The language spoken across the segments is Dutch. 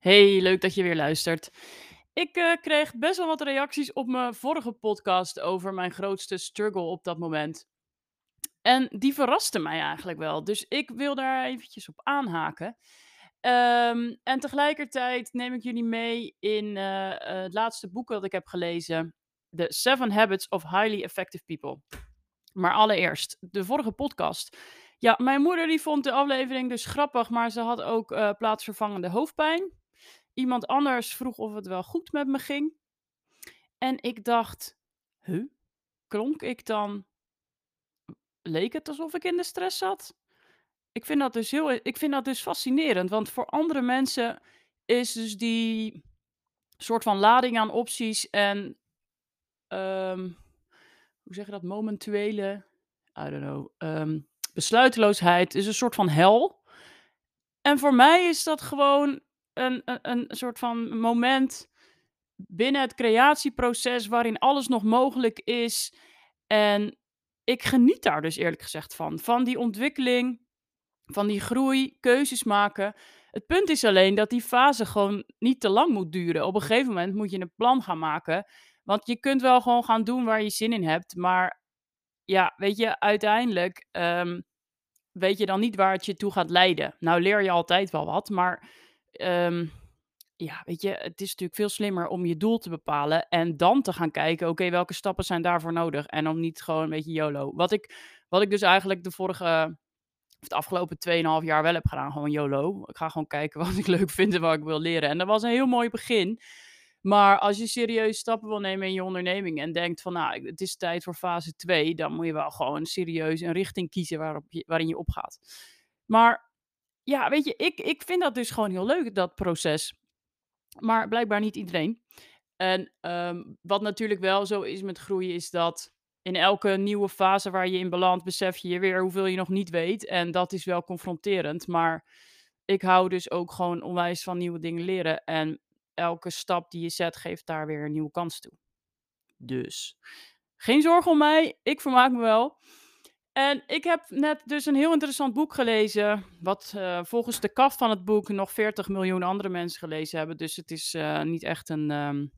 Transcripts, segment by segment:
Hey, leuk dat je weer luistert. Ik eh, kreeg best wel wat reacties op mijn vorige podcast over mijn grootste struggle op dat moment. En die verraste mij eigenlijk wel. Dus ik wil daar eventjes op aanhaken. Ehm, en tegelijkertijd neem ik jullie mee in eh, eh, het laatste boek dat ik heb gelezen. The Seven Habits of Highly Effective People. Maar allereerst, de vorige podcast. Ja, mijn moeder die vond de aflevering dus grappig, maar ze had ook plaatsvervangende hoofdpijn. Iemand anders vroeg of het wel goed met me ging. En ik dacht, huh? Klonk ik dan leek het alsof ik in de stress zat? Ik vind dat dus heel ik vind dat dus fascinerend, want voor andere mensen is dus die soort van lading aan opties en, ehm, hoe zeg je dat, momentele, I don't know, ehm, besluiteloosheid is een soort van hel. En voor mij is dat gewoon een een een soort van moment binnen het creatieproces waarin alles nog mogelijk is. En ik geniet daar dus eerlijk gezegd van. Van die ontwikkeling, van die groei, keuzes maken. Het punt is alleen dat die fase gewoon niet te lang moet duren. Op een gegeven moment moet je een plan gaan maken. Want je kunt wel gewoon gaan doen waar je zin in hebt. Maar ja, weet je, uiteindelijk ehm, weet je dan niet waar het je toe gaat leiden. Nou leer je altijd wel wat, maar ehm, ja, weet je, het is natuurlijk veel slimmer om je doel te bepalen en dan te gaan kijken, oké, welke stappen zijn daarvoor nodig? En om niet gewoon een beetje YOLO. Wat ik, wat ik dus eigenlijk de vorige, of de afgelopen 2,5 jaar wel heb gedaan, gewoon YOLO. Ik ga gewoon kijken wat ik leuk vind en wat ik wil leren. En dat was een heel mooi begin. Maar als je serieus stappen wil nemen in je onderneming en denkt van, nou, het is tijd voor fase 2, dan moet je wel gewoon serieus een richting kiezen waarop je, waarin je opgaat. Maar ja, weet je, ik, ik vind dat dus gewoon heel leuk, dat proces. Maar blijkbaar niet iedereen. En ehm, wat natuurlijk wel zo is met groeien, is dat in elke nieuwe fase waar je in belandt, besef je weer hoeveel je nog niet weet. En dat is wel confronterend. Maar ik hou dus ook gewoon onwijs van nieuwe dingen leren. En elke stap die je zet, geeft daar weer een nieuwe kans toe. Dus geen zorgen om mij, ik vermaak me wel. En ik heb net dus een heel interessant boek gelezen, wat uh, volgens de kaf van het boek nog 40 miljoen andere mensen gelezen hebben. Dus het is uh, niet echt een, um,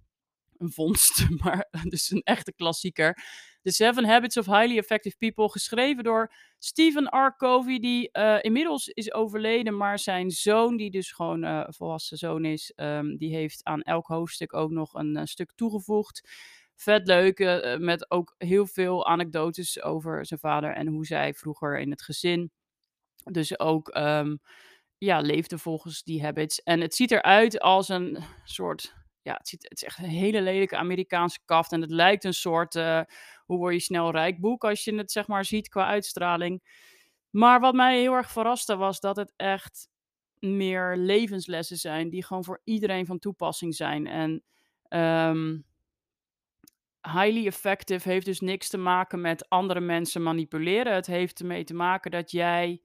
een vondst, maar dus een echte klassieker. The Seven Habits of Highly Effective People, geschreven door Stephen R. Covey, die uh, inmiddels is overleden, maar zijn zoon, die dus gewoon volwassen zoon is, um, die heeft aan elk hoofdstuk ook nog een stuk toegevoegd vet leuk. Uh, met ook heel veel anekdotes over zijn vader en hoe zij vroeger in het gezin. Dus ook um, ja, leefde volgens die habits. En het ziet eruit als een soort. Ja, het, ziet, het is echt een hele lelijke Amerikaanse kaft. En het lijkt een soort. Uh, hoe word je snel rijk boek als je het zeg maar ziet qua uitstraling. Maar wat mij heel erg verraste was dat het echt meer levenslessen zijn. Die gewoon voor iedereen van toepassing zijn. En um, highly effective heeft dus niks te maken met andere mensen manipuleren. Het heeft ermee te maken dat jij,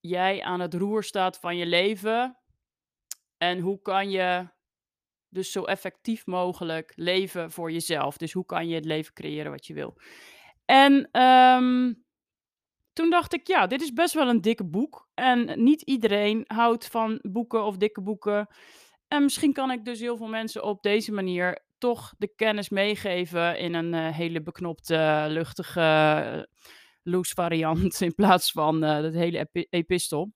jij aan het roer staat van je leven. En hoe kan je dus zo effectief mogelijk leven voor jezelf? Dus hoe kan je het leven creëren wat je wil? En um, toen dacht ik, ja, dit is best wel een dikke boek. En niet iedereen houdt van boeken of dikke boeken. En misschien kan ik dus heel veel mensen op deze manier toch de kennis meegeven in een uh, hele beknopte, luchtige, uh, loose variant in plaats van uh, het hele epi epistel.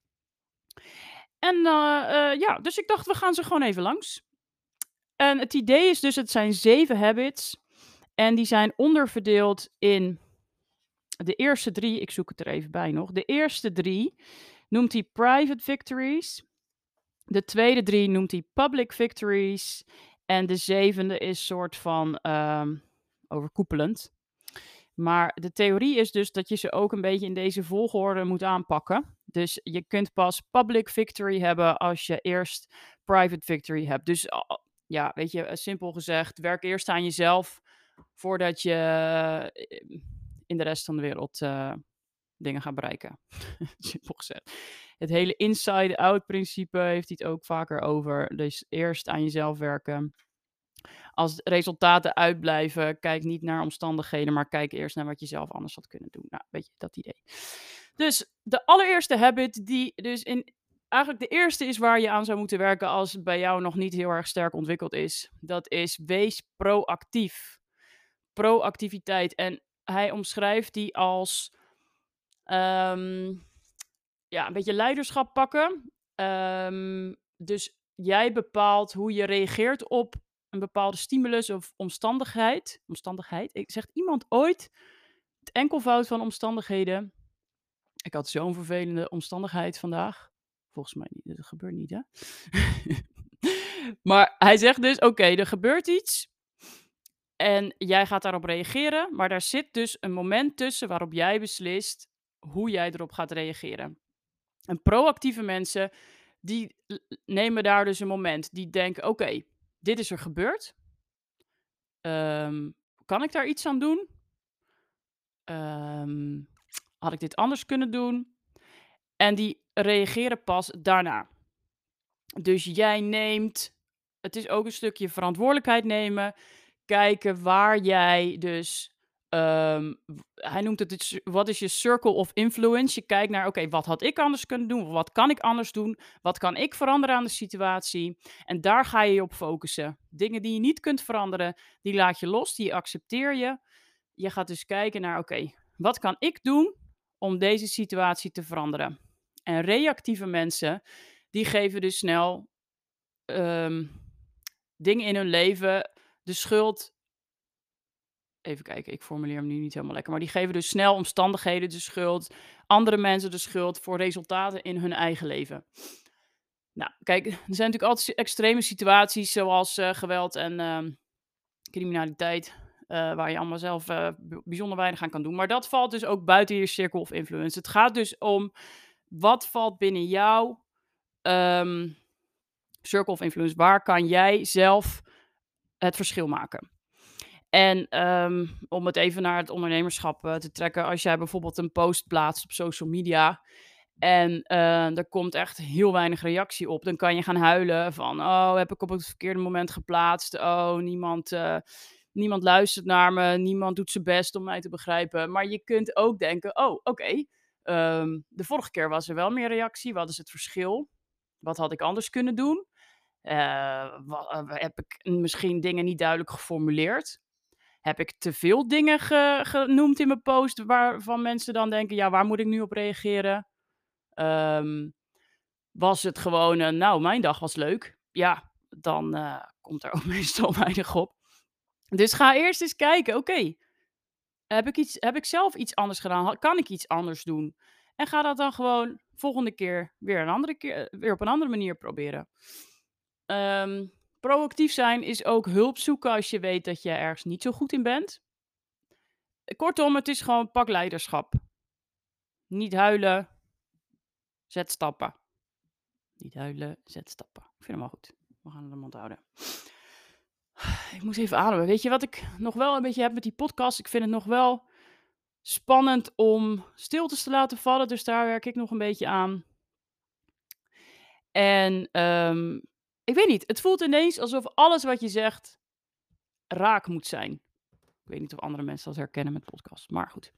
En ja, dus ik dacht, we gaan ze gewoon even langs. En het idee is dus, het zijn zeven habits. En die zijn onderverdeeld in de eerste drie, ik zoek het er even bij nog. De eerste drie noemt hij private victories. De tweede drie noemt hij public victories. En de zevende is soort van um, overkoepelend. Maar de theorie is dus dat je ze ook een beetje in deze volgorde moet aanpakken. Dus je kunt pas public victory hebben als je eerst private victory hebt. Dus ja, weet je, simpel gezegd, werk eerst aan jezelf voordat je eh, in de rest van de wereld uh, dingen gaat bereiken. simpel gezegd. Het hele inside-out principe heeft hij het ook vaker over. Dus eerst aan jezelf werken. Als resultaten uitblijven, kijk niet naar omstandigheden, maar kijk eerst naar wat je zelf anders had kunnen doen. Nou, weet je, dat idee. Dus de allereerste habit die dus in eigenlijk de eerste is waar je aan zou moeten werken als het bij jou nog niet heel erg sterk ontwikkeld is. Dat is wees proactief. Proactiviteit. En hij omschrijft die als ehm, ja, een beetje leiderschap pakken. Ehm, dus jij bepaalt hoe je reageert op een bepaalde stimulus of omstandigheid. Omstandigheid. Ik zegt iemand ooit het enkelvoud van omstandigheden. Ik had zo'n vervelende omstandigheid vandaag. Volgens mij niet. Gebeurt niet, hè? maar hij zegt dus: oké, er gebeurt iets. En jij gaat daarop reageren. Maar daar zit dus een moment tussen waarop jij beslist hoe jij erop gaat reageren. En proactieve mensen, die nemen daar dus een moment. Die denken: oké, dit is er gebeurd. Ehm, kan ik daar iets aan doen? Ehm, had ik dit anders kunnen doen? En die reageren pas daarna. Dus jij neemt, het is ook een stukje verantwoordelijkheid nemen. Kijken waar jij dus, ehm, hij noemt het, wat is je circle of influence? Je kijkt naar, oké, wat had ik anders kunnen doen? Wat kan ik anders doen? Wat kan ik veranderen aan de situatie? En daar ga je je op focussen. Dingen die je niet kunt veranderen, die laat je los, die accepteer je. Je gaat dus kijken naar, oké, wat kan ik doen om deze situatie te veranderen? En reactieve mensen, die geven dus snel ehm, dingen in hun leven de schuld. Even kijken, ik formuleer hem nu niet helemaal lekker. Maar die geven dus snel omstandigheden de schuld. Andere mensen de schuld voor resultaten in hun eigen leven. Nou, kijk, er zijn natuurlijk altijd extreme situaties zoals uh, geweld en uh, criminaliteit. Uh, waar je allemaal zelf uh, bijzonder weinig aan kan doen. Maar dat valt dus ook buiten je cirkel of influence. Het gaat dus om wat valt binnen jouw um, circle of influence? Waar kan jij zelf het verschil maken? En um, om het even naar het ondernemerschap uh, te trekken, als jij bijvoorbeeld een post plaatst op social media en uh, er komt echt heel weinig reactie op, dan kan je gaan huilen van, oh, heb ik op het verkeerde moment geplaatst? Oh, niemand, uh, niemand luistert naar me, niemand doet zijn best om mij te begrijpen. Maar je kunt ook denken, oh, oké, Um, de vorige keer was er wel meer reactie. Wat is het verschil? Wat had ik anders kunnen doen? Heb ik misschien dingen niet duidelijk geformuleerd? Heb ik te veel dingen ge genoemd in mijn post waarvan mensen dan denken: ja, waar moet ik nu op reageren? Um, was het gewoon, nou, mijn dag was leuk. Ja, dan komt er ook meestal weinig op. Dus ga eerst eens kijken: oké, heb ik, iets, heb ik zelf iets anders gedaan? Kan ik iets anders doen? En ga dat dan gewoon volgende keer weer, een andere keer, weer op een andere manier proberen. Um, proactief zijn is ook hulp zoeken als je weet dat je ergens niet zo goed in bent. Kortom, het is gewoon pak leiderschap. Niet huilen, zet stappen. Niet huilen, zet stappen. Ik vind hem wel goed. We gaan hem onthouden. Ik moet even ademen. Weet je wat ik nog wel een beetje heb met die podcast? Ik vind het nog wel spannend om stiltes te laten vallen. Dus daar werk ik nog een beetje aan. En um, ik weet niet, het voelt ineens alsof alles wat je zegt raak moet zijn. Ik weet niet of andere mensen dat herkennen met podcast, maar goed.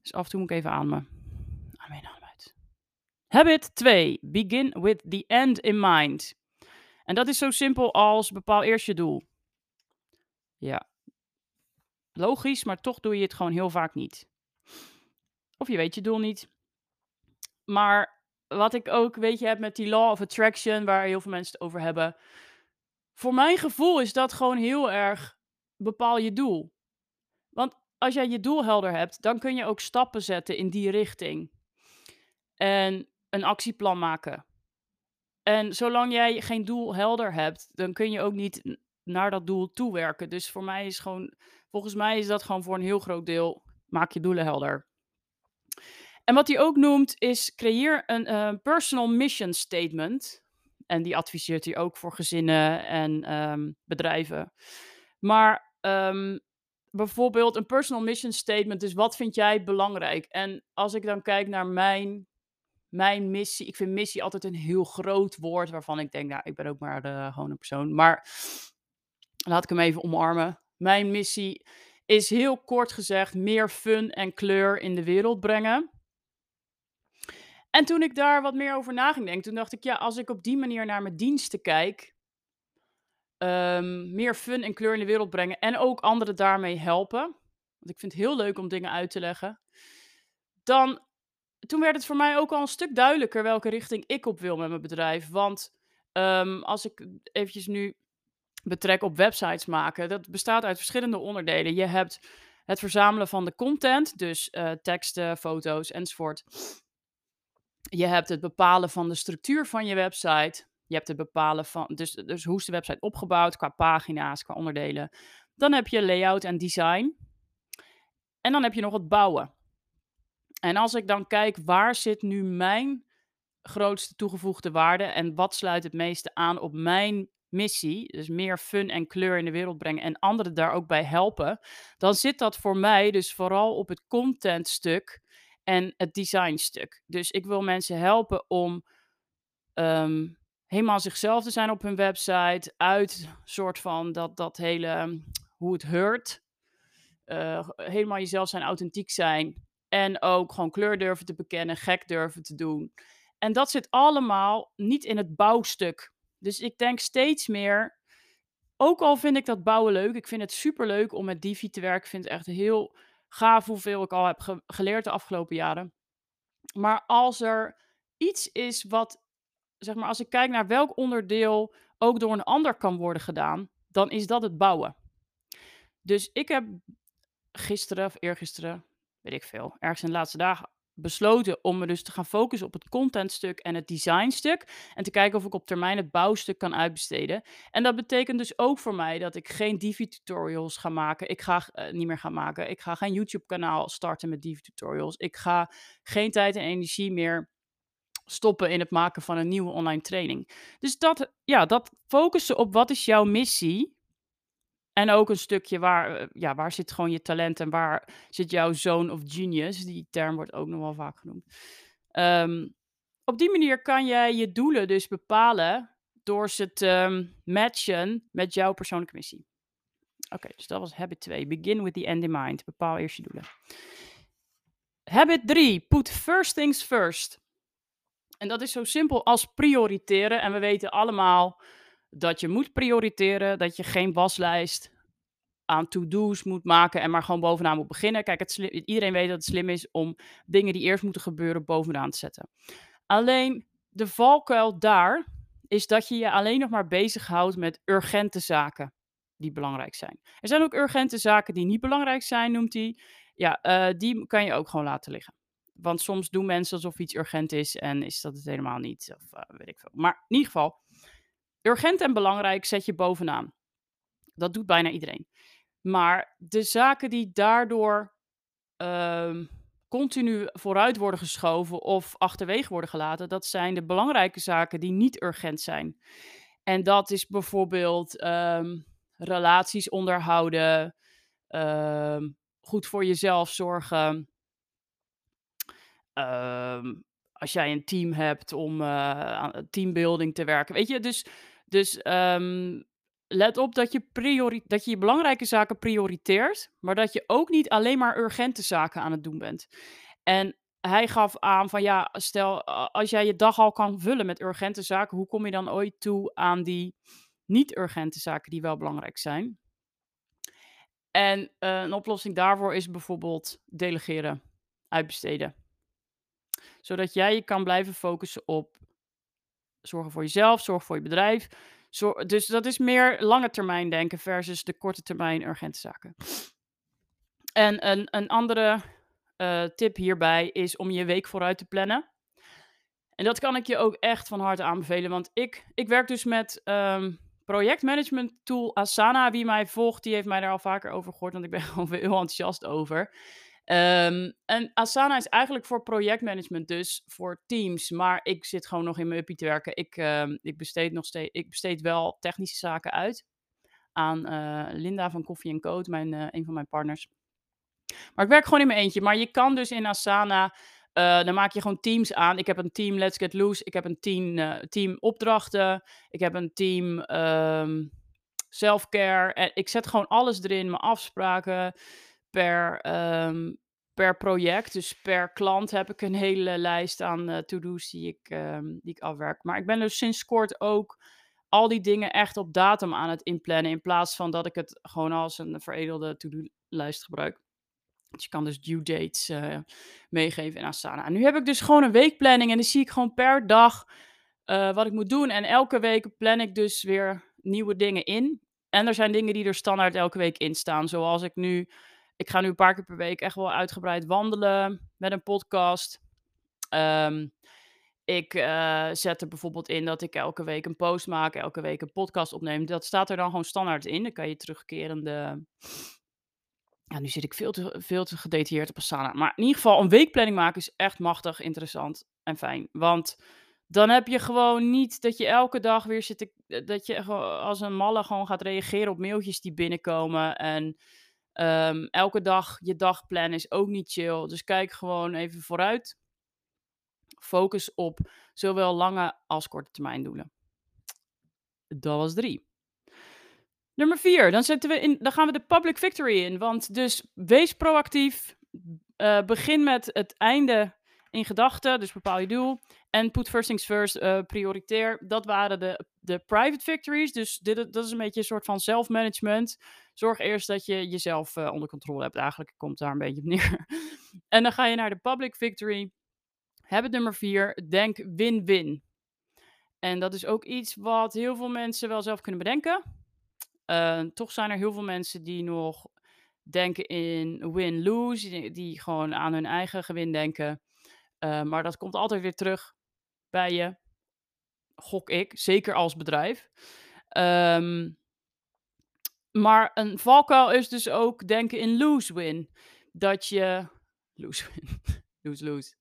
Dus af en toe moet ik even ademen. Adem in, adem uit. Habit 2. Begin with the end in mind. En dat is zo simpel als bepaal eerst je doel. Ja. Logisch, maar toch doe je het gewoon heel vaak niet. Of je weet je doel niet. Maar wat ik ook, weet je, heb met die law of attraction, waar heel veel mensen het over hebben. Voor mijn gevoel is dat gewoon heel erg bepaal je doel. Want als jij je doel helder hebt, dan kun je ook stappen zetten in die richting. En een actieplan maken. En zolang jij geen doel helder hebt, dan kun je ook niet naar dat doel toewerken. Dus voor mij is gewoon, volgens mij is dat gewoon voor een heel groot deel, maak je doelen helder. En wat hij ook noemt is creëer een uh, personal mission statement. En die adviseert hij ook voor gezinnen en um, bedrijven. Maar um, bijvoorbeeld een personal mission statement is wat vind jij belangrijk? En als ik dan kijk naar mijn, mijn missie, ik vind missie altijd een heel groot woord waarvan ik denk, nou, ik ben ook maar de, gewoon een persoon. Maar laat ik hem even omarmen. Mijn missie is heel kort gezegd meer fun en kleur in de wereld brengen. En toen ik daar wat meer over na ging denken, toen dacht ik: "Ja, als ik op die manier naar mijn diensten kijk" ehm, meer fun en kleur in de wereld brengen en ook anderen daarmee helpen, want ik vind het heel leuk om dingen uit te leggen, dan toen werd het voor mij ook al een stuk duidelijker welke richting ik op wil met mijn bedrijf. Want, ehm, als ik eventjes nu betrek op websites maken, dat bestaat uit verschillende onderdelen. Je hebt het verzamelen van de content, dus, eh, teksten, foto's enzovoort. Je hebt het bepalen van de structuur van je website. Je hebt het bepalen van dus dus hoe is de website opgebouwd qua pagina's, qua onderdelen. Dan heb je layout en design. En dan heb je nog het bouwen. En als ik dan kijk, waar zit nu mijn grootste toegevoegde waarde en wat sluit het meeste aan op mijn missie, dus meer fun en kleur in de wereld brengen en anderen daar ook bij helpen, dan zit dat voor mij dus vooral op het contentstuk en het designstuk. Dus ik wil mensen helpen om ehm, helemaal zichzelf te zijn op hun website, uit soort van dat, dat hele hoe het heurt. Uh, helemaal jezelf zijn, authentiek zijn. En ook gewoon kleur durven te bekennen, gek durven te doen. En dat zit allemaal niet in het bouwstuk. Dus ik denk steeds meer, ook al vind ik dat bouwen leuk, ik vind het super leuk om met Divi te werken. Ik vind het echt heel gaaf hoeveel ik al heb geleerd de afgelopen jaren. Maar als er iets is wat, zeg maar, als ik kijk naar welk onderdeel ook door een ander kan worden gedaan, dan is dat het bouwen. Dus ik heb gisteren of eergisteren, weet ik veel, ergens in de laatste dagen besloten om me dus te gaan focussen op het contentstuk en het designstuk. En te kijken of ik op termijn het bouwstuk kan uitbesteden. En dat betekent dus ook voor mij dat ik geen Divi-tutorials ga maken. Ik ga uh, niet meer gaan maken. Ik ga geen YouTube-kanaal starten met Divi-tutorials. Ik ga geen tijd en energie meer stoppen in het maken van een nieuwe online training. Dus dat, ja, dat focussen op wat is jouw missie en ook een stukje waar, eh, ja, waar zit gewoon je talent en waar zit jouw zone of genius? Die term wordt ook nog wel vaak genoemd. Ehm, op die manier kan jij je doelen dus bepalen door ze te matchen met jouw persoonlijke missie. Oké, dus dat was habit 2. Begin with the end in mind. Bepaal eerst je doelen. Habit 3. Put first things first. En dat is zo simpel als prioriteren. En we weten allemaal dat je moet prioriteren, dat je geen waslijst aan to-do's moet maken en maar gewoon bovenaan moet beginnen. Kijk, het iedereen weet dat het slim is om dingen die eerst moeten gebeuren bovenaan te zetten. Alleen de valkuil daar is dat je je alleen nog maar bezighoudt met urgente zaken die belangrijk zijn. Er zijn ook urgente zaken die niet belangrijk zijn, noemt hij. Ja, uh, die kan je ook gewoon laten liggen. Want soms doen mensen alsof iets urgent is en is dat het helemaal niet. Of uh, weet ik veel. Maar in ieder geval, Urgent en belangrijk zet je bovenaan. Dat doet bijna iedereen. Maar de zaken die daardoor uh, continu vooruit worden geschoven of achterwege worden gelaten, dat zijn de belangrijke zaken die niet urgent zijn. En dat is bijvoorbeeld um, relaties onderhouden, uh, goed voor jezelf zorgen. Als jij een team hebt om uh, teambuilding te werken. Weet je, dus dus um, let op dat je, dat je je belangrijke zaken prioriteert, maar dat je ook niet alleen maar urgente zaken aan het doen bent. En hij gaf aan van ja, stel als jij je dag al kan vullen met urgente zaken, hoe kom je dan ooit toe aan die niet-urgente zaken die wel belangrijk zijn? En uh, een oplossing daarvoor is bijvoorbeeld delegeren, uitbesteden. Zodat jij je kan blijven focussen op zorgen voor jezelf, zorgen voor je bedrijf. dus dat is meer lange termijn denken versus de korte termijn urgente zaken. En een, een andere uh, tip hierbij is om je week vooruit te plannen. En dat kan ik je ook echt van harte aanbevelen, want ik, ik werk dus met um, projectmanagement tool Asana. Wie mij volgt, die heeft mij daar al vaker over gehoord, want ik ben gewoon heel enthousiast over. Um, en Asana is eigenlijk voor projectmanagement, dus voor teams. Maar ik zit gewoon nog in mijn uppie te werken. Ik, um, ik, besteed nog steeds, ik besteed wel technische zaken uit aan uh, Linda van Koffie Code, mijn, uh, een van mijn partners. Maar ik werk gewoon in mijn eentje. Maar je kan dus in Asana, uh, dan maak je gewoon teams aan. Ik heb een team Let's Get Loose. Ik heb een team, team opdrachten. Ik heb een team um, self-care. Ik zet gewoon alles erin, mijn afspraken per, um, per project, dus per klant heb ik een hele lijst aan uh, to-do's die ik, ehm, die ik afwerk. Maar ik ben dus sinds kort ook al die dingen echt op datum aan het inplannen. In plaats van dat ik het gewoon als een veredelde to-do-lijst gebruik. Dus je kan dus due dates uh, meegeven in Asana. En nu heb ik dus gewoon een weekplanning en dan zie ik gewoon per dag uh, wat ik moet doen. En elke week plan ik dus weer nieuwe dingen in. En er zijn dingen die er standaard elke week in staan. Zoals ik nu, ik ga nu een paar keer per week echt wel uitgebreid wandelen met een podcast. Um, ik uh, zet er bijvoorbeeld in dat ik elke week een post maak, elke week een podcast opneem. Dat staat er dan gewoon standaard in. Dan kan je terugkerende. Ja, nu zit ik veel te, veel te gedetailleerd op Asana. Maar in ieder geval, een weekplanning maken is echt machtig, interessant en fijn. Want dan heb je gewoon niet dat je elke dag weer zit. Te, dat je als een malle gewoon gaat reageren op mailtjes die binnenkomen. En um, elke dag je dag plannen is ook niet chill. Dus kijk gewoon even vooruit focus op zowel lange als korte termijn doelen. Dat was drie. Nummer vier, dan, zetten we in, dan gaan we de public victory in. Want dus wees proactief. Uh, begin met het einde in gedachten, dus bepaal je doel. En put first things first, uh, prioritair. Dat waren de, de private victories. Dus dit, dat is een beetje een soort van self-management. Zorg eerst dat je jezelf uh, onder controle hebt. Eigenlijk komt daar een beetje op neer. en dan ga je naar de public victory. Habit nummer vier, denk win-win. En dat is ook iets wat heel veel mensen wel zelf kunnen bedenken. Uh, toch zijn er heel veel mensen die nog denken in win-lose, die, gewoon aan hun eigen gewin denken. Uh, maar dat komt altijd weer terug bij je, gok ik, zeker als bedrijf. Um, maar een valkuil is dus ook denken in lose-win. Dat je. Lose-win. lose-lose.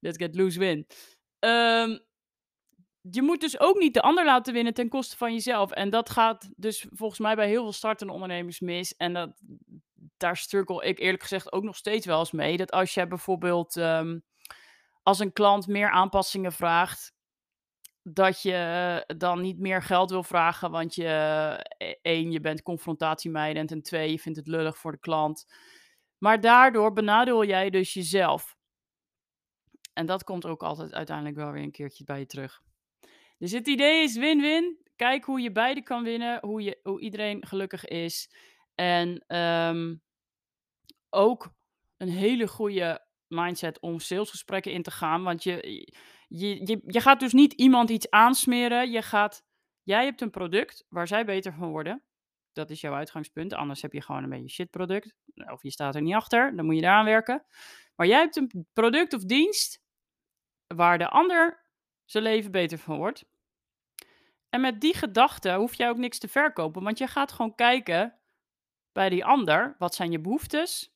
Let's get loose win. Um, je moet dus ook niet de ander laten winnen ten koste van jezelf. En dat gaat dus volgens mij bij heel veel startende ondernemers mis. En dat, daar struggle ik eerlijk gezegd ook nog steeds wel eens mee. Dat als je bijvoorbeeld um, als een klant meer aanpassingen vraagt, dat je dan niet meer geld wil vragen, want je e-, één, je bent confrontatiemijdend en twee, je vindt het lullig voor de klant. Maar daardoor benadeel jij dus jezelf. En dat komt ook altijd uiteindelijk wel weer een keertje bij je terug. Dus het idee is win-win. Kijk hoe je beide kan winnen, hoe, je, hoe iedereen gelukkig is. En um, ook een hele goede mindset om salesgesprekken in te gaan. Want je, je, je, je gaat dus niet iemand iets aansmeren. Je gaat, jij hebt een product waar zij beter van worden. Dat is jouw uitgangspunt. Anders heb je gewoon een beetje shit product. Of je staat er niet achter. Dan moet je daaraan werken. Maar jij hebt een product of dienst waar de ander zijn leven beter van wordt. En met die gedachte hoef jij ook niks te verkopen, want je gaat gewoon kijken bij die ander, wat zijn je behoeftes?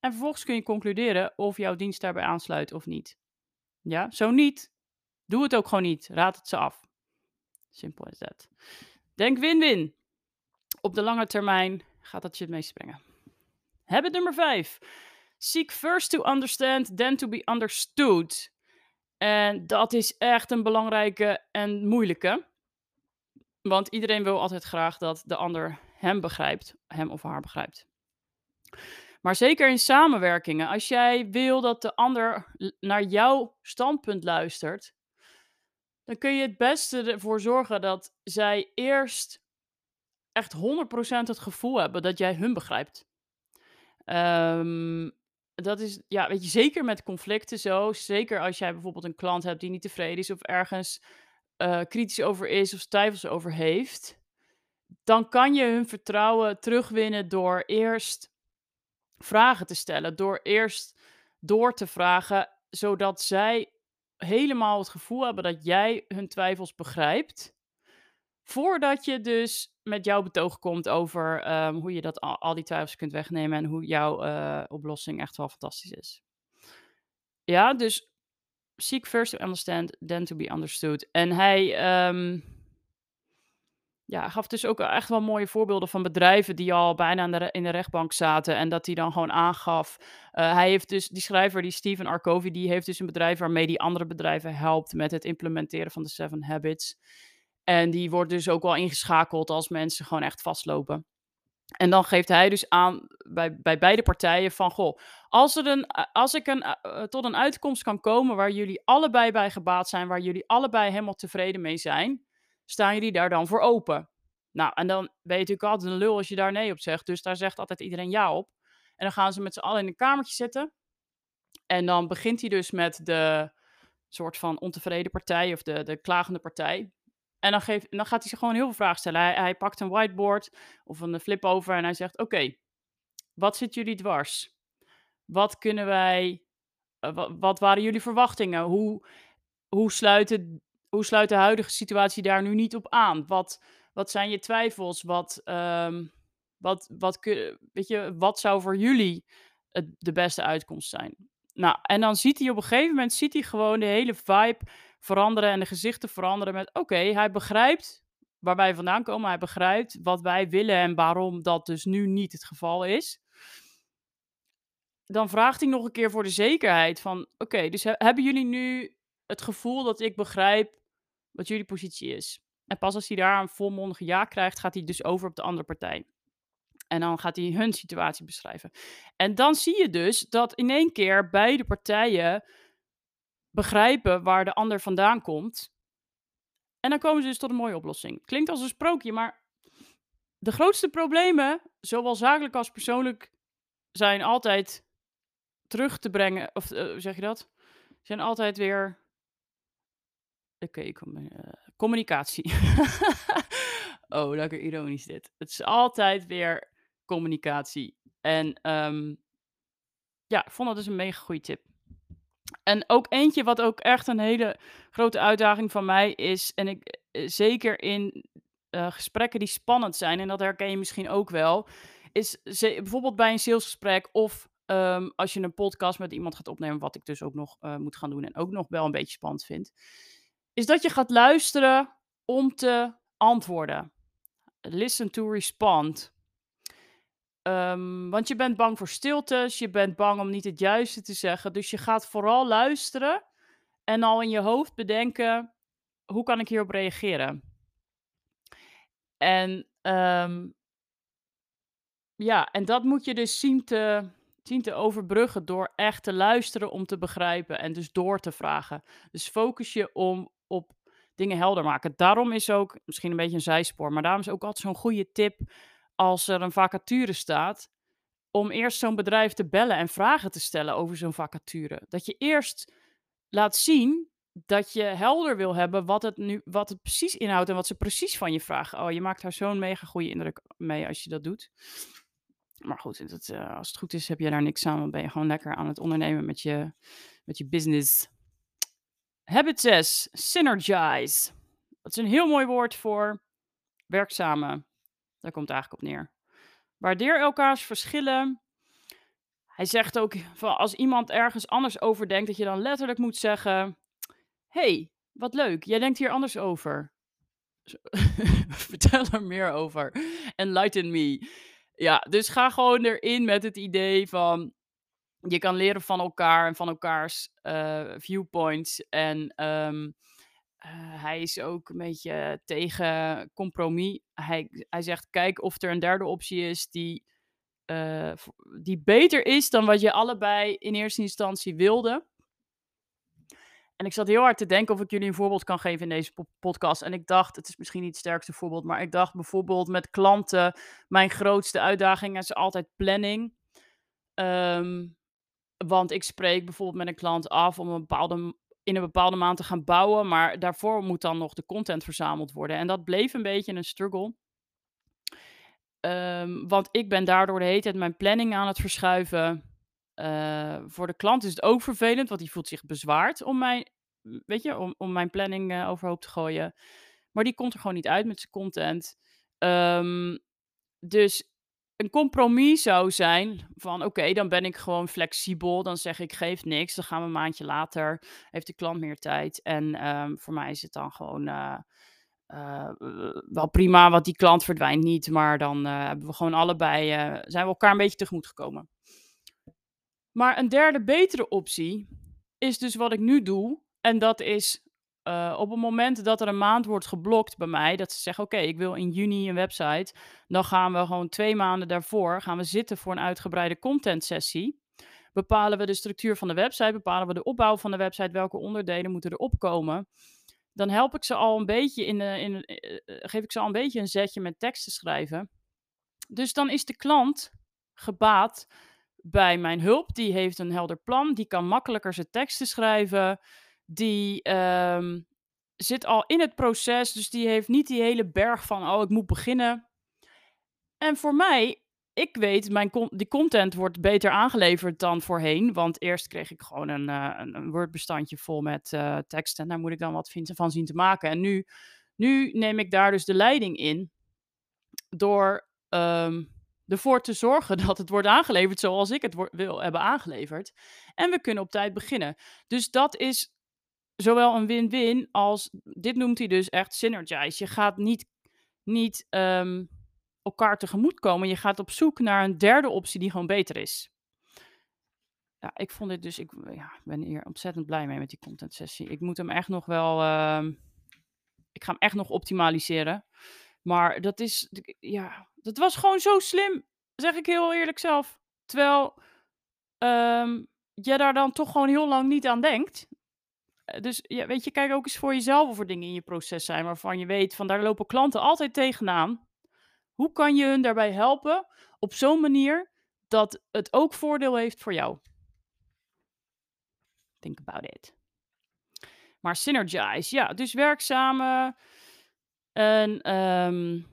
En vervolgens kun je concluderen of jouw dienst daarbij aansluit of niet. Ja, zo niet, doe het ook gewoon niet. Raad het ze af. Simpel is dat. Denk win-win. Op de lange termijn gaat dat je het meest brengen. Nummer 5. Seek first to understand, then to be understood. En dat is echt een belangrijke en moeilijke. Want iedereen wil altijd graag dat de ander hem begrijpt, hem of haar begrijpt. Maar zeker in samenwerkingen, als jij wil dat de ander naar jouw standpunt luistert, dan kun je het beste ervoor zorgen dat zij eerst echt 100% het gevoel hebben dat jij hun begrijpt. Um, dat is, ja, weet je, zeker met conflicten zo. Zeker als jij bijvoorbeeld een klant hebt die niet tevreden is of ergens uh, kritisch over is of twijfels over heeft. Dan kan je hun vertrouwen terugwinnen door eerst vragen te stellen. Door eerst door te vragen, zodat zij helemaal het gevoel hebben dat jij hun twijfels begrijpt. Voordat je dus met jouw betoog komt over um, hoe je dat al, die twijfels kunt wegnemen en hoe jouw uh, oplossing echt wel fantastisch is. Ja, dus seek first to understand, then to be understood. En hij um, ja, gaf dus ook echt wel mooie voorbeelden van bedrijven die al bijna in de, in de rechtbank zaten. En dat hij dan gewoon aangaf. Uh, hij heeft dus, die schrijver, die Stephen Arcovy, die heeft dus een bedrijf waarmee die andere bedrijven helpt met het implementeren van de Seven Habits. En die wordt dus ook wel ingeschakeld als mensen gewoon echt vastlopen. En dan geeft hij dus aan bij, bij beide partijen van, goh, als, er een, als ik een, uh, tot een uitkomst kan komen waar jullie allebei bij gebaat zijn, waar jullie allebei helemaal tevreden mee zijn, staan jullie daar dan voor open? Nou, en dan ben je natuurlijk altijd een lul als je daar nee op zegt, dus daar zegt altijd iedereen ja op. En dan gaan ze met z'n allen in een kamertje zitten. En dan begint hij dus met de soort van ontevreden partij of de, de klagende partij. En dan, geeft, dan gaat hij zich gewoon heel veel vragen stellen. Hij, hij pakt een whiteboard of een flip over en hij zegt: Oké, wat zit jullie dwars? Wat kunnen wij. Uh, wat, waren jullie verwachtingen? Hoe, hoe, sluit hoe sluit de huidige situatie daar nu niet op aan? Wat, wat zijn je twijfels? Wat, um, wat, wat, weet je, wat zou voor jullie de beste uitkomst zijn? Nou, en dan ziet hij op een gegeven moment ziet hij gewoon de hele vibe veranderen en de gezichten veranderen met oké, hij begrijpt waar wij vandaan komen, hij begrijpt wat wij willen en waarom dat dus nu niet het geval is. Dan vraagt hij nog een keer voor de zekerheid van oké, dus hebben jullie nu het gevoel dat ik begrijp wat jullie positie is? En pas als hij daar een volmondige ja krijgt, gaat hij dus over op de andere partij. En dan gaat hij hun situatie beschrijven. En dan zie je dus dat in één keer beide partijen begrijpen waar de ander vandaan komt. En dan komen ze dus tot een mooie oplossing. Klinkt als een sprookje, maar de grootste problemen, zowel zakelijk als persoonlijk, zijn altijd terug te brengen. Of hoe zeg je dat? Zijn altijd weer. Okay, uh, communicatie. oh, lekker ironisch dit. Het is altijd weer communicatie. En um, ja, ik vond dat dus een mega goede tip. En ook eentje wat ook echt een hele grote uitdaging van mij is, en ik eh, zeker in uh, gesprekken die spannend zijn, en dat herken je misschien ook wel, is bijvoorbeeld bij een salesgesprek of um, als je een podcast met iemand gaat opnemen, wat ik dus ook nog moet gaan doen en ook nog wel een beetje spannend vind, is dat je gaat luisteren om te antwoorden. Listen to respond. Um, want je bent bang voor stiltes, je bent bang om niet het juiste te zeggen. Dus je gaat vooral luisteren en al in je hoofd bedenken: hoe kan ik hierop reageren? En um, ja, en dat moet je dus zien te, zien te overbruggen door echt te luisteren om te begrijpen en dus door te vragen. Dus focus je om op dingen helder maken. Daarom is ook, misschien een beetje een zijspoor, maar daarom is ook altijd zo'n goede tip als er een vacature staat, om eerst zo'n bedrijf te bellen en vragen te stellen over zo'n vacature. Dat je eerst laat zien dat je helder wil hebben wat het nu wat het precies inhoudt en wat ze precies van je vragen. Oh, je maakt daar zo'n mega goede indruk mee als je dat doet. Maar goed, uh, als het goed is, heb je daar niks aan. Dan ben je gewoon lekker aan het ondernemen met je, met je business. Habit 6, synergize. Dat is een heel mooi woord voor werkzame daar komt het eigenlijk op neer. Waardeer elkaars verschillen. Hij zegt ook van als iemand ergens anders over denkt, dat je dan letterlijk moet zeggen: hey, wat leuk, jij denkt hier anders over. Vertel er meer over. Enlighten me. Ja, dus ga gewoon erin met het idee van je kan leren van elkaar en van elkaars uh, viewpoints. En um, uh, hij is ook een beetje tegen compromis. Hij, hij zegt: kijk of er een derde optie is die, uh, die beter is dan wat je allebei in eerste instantie wilde. En ik zat heel hard te denken of ik jullie een voorbeeld kan geven in deze podcast. En ik dacht, het is misschien niet het sterkste voorbeeld, maar ik dacht bijvoorbeeld met klanten, mijn grootste uitdaging is altijd planning. Um, want ik spreek bijvoorbeeld met een klant af om een bepaalde in een bepaalde maand te gaan bouwen. Maar daarvoor moet dan nog de content verzameld worden. En dat bleef een beetje een struggle. Um, want ik ben daardoor de hele tijd mijn planning aan het verschuiven. Uh, voor de klant is het ook vervelend, want die voelt zich bezwaard om mijn, weet je, om, om mijn planning uh, overhoop te gooien. Maar die komt er gewoon niet uit met zijn content. Um, dus een compromis zou zijn van oké, dan ben ik gewoon flexibel. Dan zeg ik geef niks. Dan gaan we een maandje later. Heeft de klant meer tijd. En um, voor mij is het dan gewoon uh, uh, wel prima, want die klant verdwijnt niet. Maar dan uh, hebben we gewoon allebei, zijn we elkaar een beetje tegemoet gekomen. Maar een derde betere optie is dus wat ik nu doe. En dat is uh, op het moment dat er een maand wordt geblokt bij mij, dat ze zeggen: Oké, ik wil in juni een website. Dan gaan we gewoon twee maanden daarvoor gaan we zitten voor een uitgebreide content sessie. Bepalen we de structuur van de website, bepalen we de opbouw van de website, welke onderdelen moeten erop komen. Dan help ik ze al een beetje in, de, in uh, geef ik ze al een beetje een zetje met tekst te schrijven. Dus dan is de klant gebaat bij mijn hulp. Die heeft een helder plan, die kan makkelijker zijn teksten schrijven. Die um, zit al in het proces, dus die heeft niet die hele berg van, oh, ik moet beginnen. En voor mij, ik weet, mijn die content wordt beter aangeleverd dan voorheen. Want eerst kreeg ik gewoon een, uh, een Word-bestandje vol met uh, tekst. En daar moet ik dan wat van zien te maken. En nu, nu neem ik daar dus de leiding in. Door um, ervoor te zorgen dat het wordt aangeleverd zoals ik het wil hebben aangeleverd. En we kunnen op tijd beginnen. Dus dat is zowel een win-win als, dit noemt hij dus echt synergize. Je gaat niet, niet um, elkaar tegemoet komen. Je gaat op zoek naar een derde optie die gewoon beter is. Ik vond dit dus, ik ja, ben hier ontzettend blij mee met die content sessie. Ik moet hem echt nog wel, uh, ik ga hem echt nog optimaliseren. Maar dat is, ja, dat was gewoon zo slim, zeg ik heel eerlijk zelf. Terwijl um, je daar dan toch gewoon heel lang niet aan denkt. Eh, dus ja, weet je, kijk ook eens voor jezelf of er dingen in je proces zijn waarvan je weet van daar lopen klanten altijd tegenaan. Hoe kan je hun daarbij helpen op zo'n manier dat het ook voordeel heeft voor jou? Think about it. Maar synergize, ja, dus werk samen en um,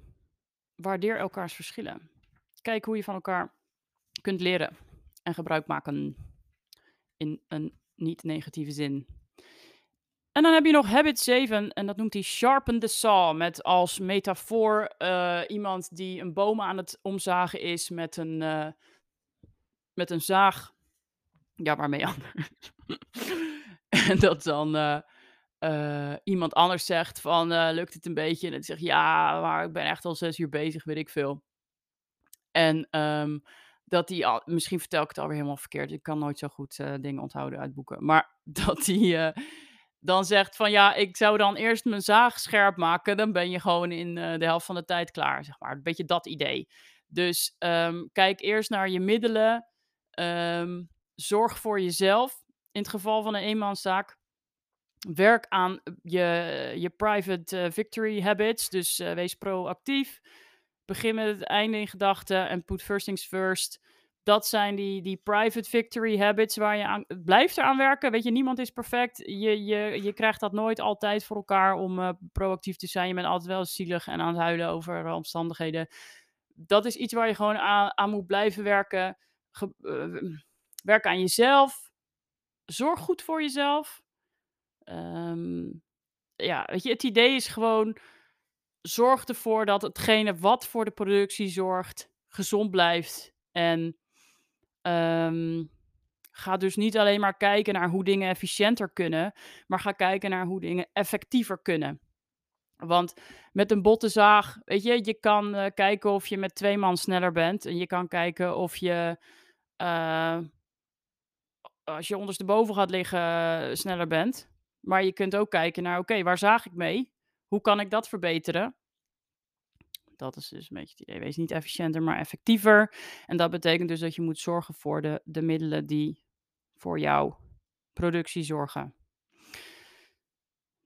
waardeer elkaars verschillen. Kijk hoe je van elkaar kunt leren en gebruik maken in een niet negatieve zin. En dan heb je nog habit 7 en dat noemt hij sharpen the saw. Met als metafoor uh, iemand die een boom aan het omzagen is met een, uh, met een zaag. Ja, waarmee anders. en dat dan uh, iemand anders zegt van lukt het een beetje? En dan zegt ja, maar ik ben echt al zes uur bezig, weet ik veel. En um, dat hij al, misschien vertel ik het alweer helemaal verkeerd. Ik kan nooit zo goed dingen onthouden uit boeken. Maar dat hij dan zegt van ja, ik zou dan eerst mijn zaag scherp maken. Dan ben je gewoon in uh, de helft van de tijd klaar, zeg maar. Een beetje dat idee. Dus um, kijk eerst naar je middelen. Um, zorg voor jezelf. In het geval van een eenmanszaak. Werk aan je, je private uh, victory habits. Dus wees proactief. Begin met het einde in gedachten en put first things first dat zijn die, die private victory habits waar je aan blijft eraan werken. Weet je, niemand is perfect. Je, je, je krijgt dat nooit altijd voor elkaar om uh, proactief te zijn. Je bent altijd wel zielig en aan het huilen over uh, omstandigheden. Dat is iets waar je gewoon aan, aan moet blijven werken. Ge, uh, werk aan jezelf. Zorg goed voor jezelf. Um, ja, weet je, het idee is gewoon: zorg ervoor dat hetgene wat voor de productie zorgt, gezond blijft. En Um, ga dus niet alleen maar kijken naar hoe dingen efficiënter kunnen, maar ga kijken naar hoe dingen effectiever kunnen. Want met een botte zaag, weet je, je kan uh, kijken of je met twee man sneller bent. En je kan kijken of je, uh, als je ondersteboven gaat liggen, uh, sneller bent. Maar je kunt ook kijken naar, oké, waar zaag ik mee? Hoe kan ik dat verbeteren? Dat is dus een beetje het idee. Wees niet efficiënter, maar effectiever. En dat betekent dus dat je moet zorgen voor de, de middelen die voor jouw productie zorgen.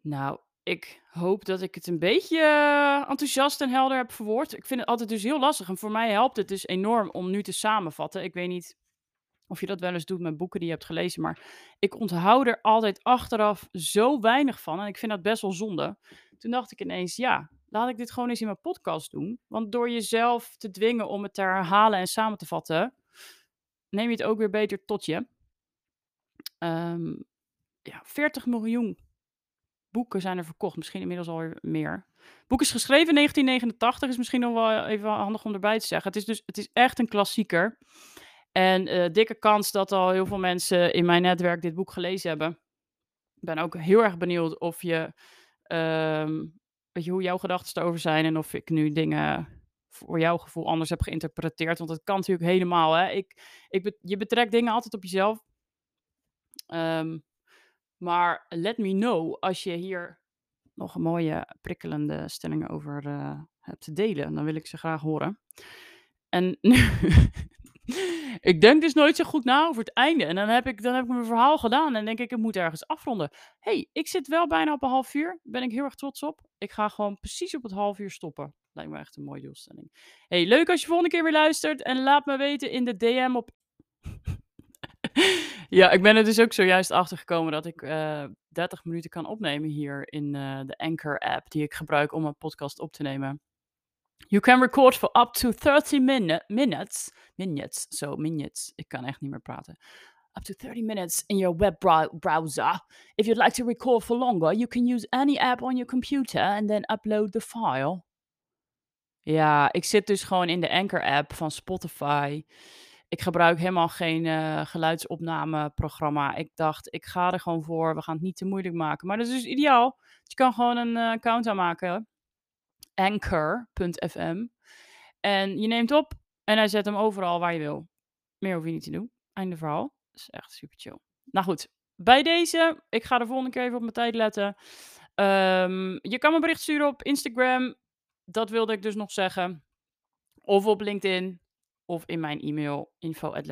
Nou, ik hoop dat ik het een beetje eh, enthousiast en helder heb verwoord. Ik vind het altijd dus heel lastig. En voor mij helpt het dus enorm om nu te samenvatten. Ik weet niet of je dat wel eens doet met boeken die je hebt gelezen. Maar ik onthoud er altijd achteraf zo weinig van. En ik vind dat best wel zonde. Toen dacht ik ineens, ja, laat ik dit gewoon eens in mijn podcast doen. Want door jezelf te dwingen om het te herhalen en samen te vatten, neem je het ook weer beter tot je. Um, ja, 40 miljoen boeken zijn er verkocht. Misschien inmiddels al meer. boek is geschreven in 1989. Is misschien nog wel even handig om erbij te zeggen. Het is dus het is echt een klassieker. En uh, dikke kans dat al heel veel mensen in mijn netwerk dit boek gelezen hebben. Ik ben ook heel erg benieuwd of je um, weet je, hoe jouw gedachten erover zijn en of ik nu dingen voor jouw gevoel anders heb geïnterpreteerd. Want dat kan natuurlijk helemaal. Hè? Ik, ik, je betrekt dingen altijd op jezelf. Um, Maar let me know als je hier nog een mooie prikkelende stellingen over uh, hebt te delen. Dan wil ik ze graag horen. En ik denk dus nooit zo goed na over het einde. En dan heb ik, dan heb ik mijn verhaal gedaan en denk ik, ik moet ergens afronden. hey, ik zit wel bijna op een half uur. Ben ik heel erg trots op. Ik ga gewoon precies op het half uur stoppen. Lijkt me echt een mooie doelstelling. hey, leuk als je volgende keer weer luistert. En laat me weten in de DM op... ja, ik ben er dus ook zojuist achter gekomen dat ik uh, eh, 30 minuten kan opnemen hier in uh, de Anchor app die ik gebruik om een podcast op te nemen. You can record for up to 30 minute, minutes. Minutes, so minutes. Ik kan echt niet meer praten. Up to 30 minutes in your web browser. If you'd like to record for longer, you can use any app on your computer and then upload the file. Ja, ik zit dus gewoon in de Anchor-app van Spotify. Ik gebruik helemaal geen uh, geluidsopnameprogramma. Ik dacht, ik ga er gewoon voor. We gaan het niet te moeilijk maken. Maar dat is dus ideaal. Je kan gewoon een uh, account aanmaken anchor.fm. En je neemt op en hij zet hem overal waar je wil. Meer hoef je niet te doen. Einde verhaal. Dat is echt super chill. Nou goed, bij deze, ik ga de volgende keer even op mijn tijd letten. Um, je kan me bericht sturen op Instagram. Dat wilde ik dus nog zeggen. Of op LinkedIn. Of in mijn e-mail info at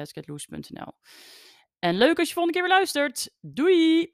En leuk als je volgende keer weer luistert. Doei!